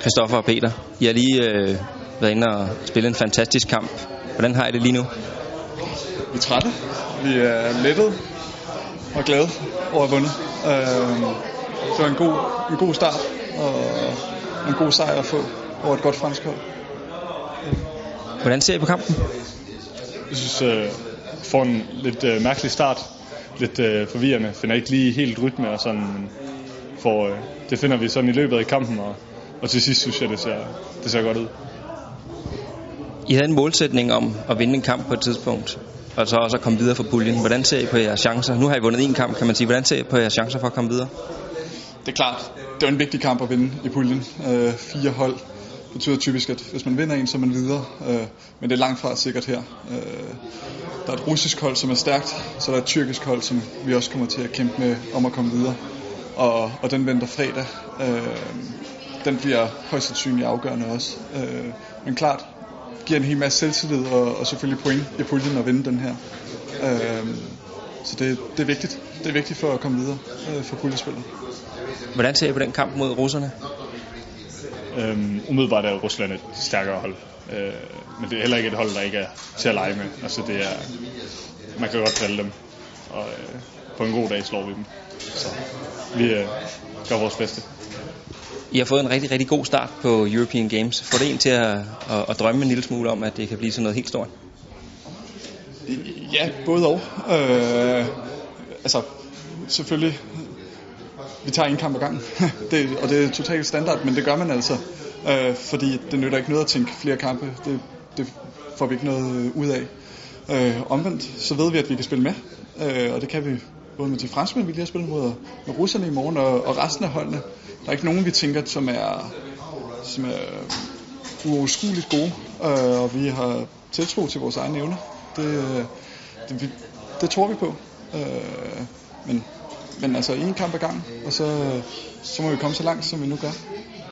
Christoffer og Peter, I har lige øh, været inde og spille en fantastisk kamp. Hvordan har I det lige nu? Vi er trætte. Vi er lettet og glade over at have vundet. Øh, det var en god, en god start og en god sejr at få over et godt fransk hold. Hvordan ser I på kampen? Jeg synes, øh, får en lidt øh, mærkelig start. Lidt øh, forvirrende. Finder ikke lige helt rytme og sådan. Men for, øh, det finder vi sådan i løbet af kampen. Og, og til sidst synes jeg, det ser, det ser godt ud. I havde en målsætning om at vinde en kamp på et tidspunkt, og så også at komme videre fra puljen. Hvordan ser I på jeres chancer? Nu har I vundet en kamp, kan man sige. Hvordan ser I på jeres chancer for at komme videre? Det er klart, det er en vigtig kamp at vinde i puljen. Øh, fire hold betyder typisk, at hvis man vinder en, så er man videre. Øh, men det er langt fra sikkert her. Øh, der er et russisk hold, som er stærkt, så der er et tyrkisk hold, som vi også kommer til at kæmpe med om at komme videre. Og, og den venter fredag. Øh, den bliver højst sandsynligt afgørende også. Øh, men klart, giver en hel masse selvtillid og, og selvfølgelig point i puljen at vinde den her. Øh, så det, det er vigtigt. Det er vigtigt for at komme videre øh, for puljespillet. Hvordan ser I på den kamp mod russerne? Øhm, umiddelbart er Rusland et stærkere hold. Øh, men det er heller ikke et hold, der ikke er til at lege med. Altså det er, man kan godt drille dem. Og øh, på en god dag slår vi dem. Så vi øh, gør vores bedste. I har fået en rigtig, rigtig god start på European Games. Får det en til at, at, at drømme en lille smule om, at det kan blive sådan noget helt stort? Ja, både og. Øh, altså, selvfølgelig, vi tager en kamp ad gangen, det, og det er totalt standard, men det gør man altså, øh, fordi det nytter ikke noget at tænke flere kampe, det, det får vi ikke noget ud af. Øh, omvendt, så ved vi, at vi kan spille med, øh, og det kan vi både med de franskmænd, vi lige har spillet mod, med russerne i morgen, og, og resten af holdene. Der er ikke nogen, vi tænker, som er, som er uoverskueligt gode, øh, og vi har tiltro til vores egne evner. Det, det, vi, det tror vi på. Øh, men, men altså en kamp ad gangen, og så, så må vi komme så langt, som vi nu gør.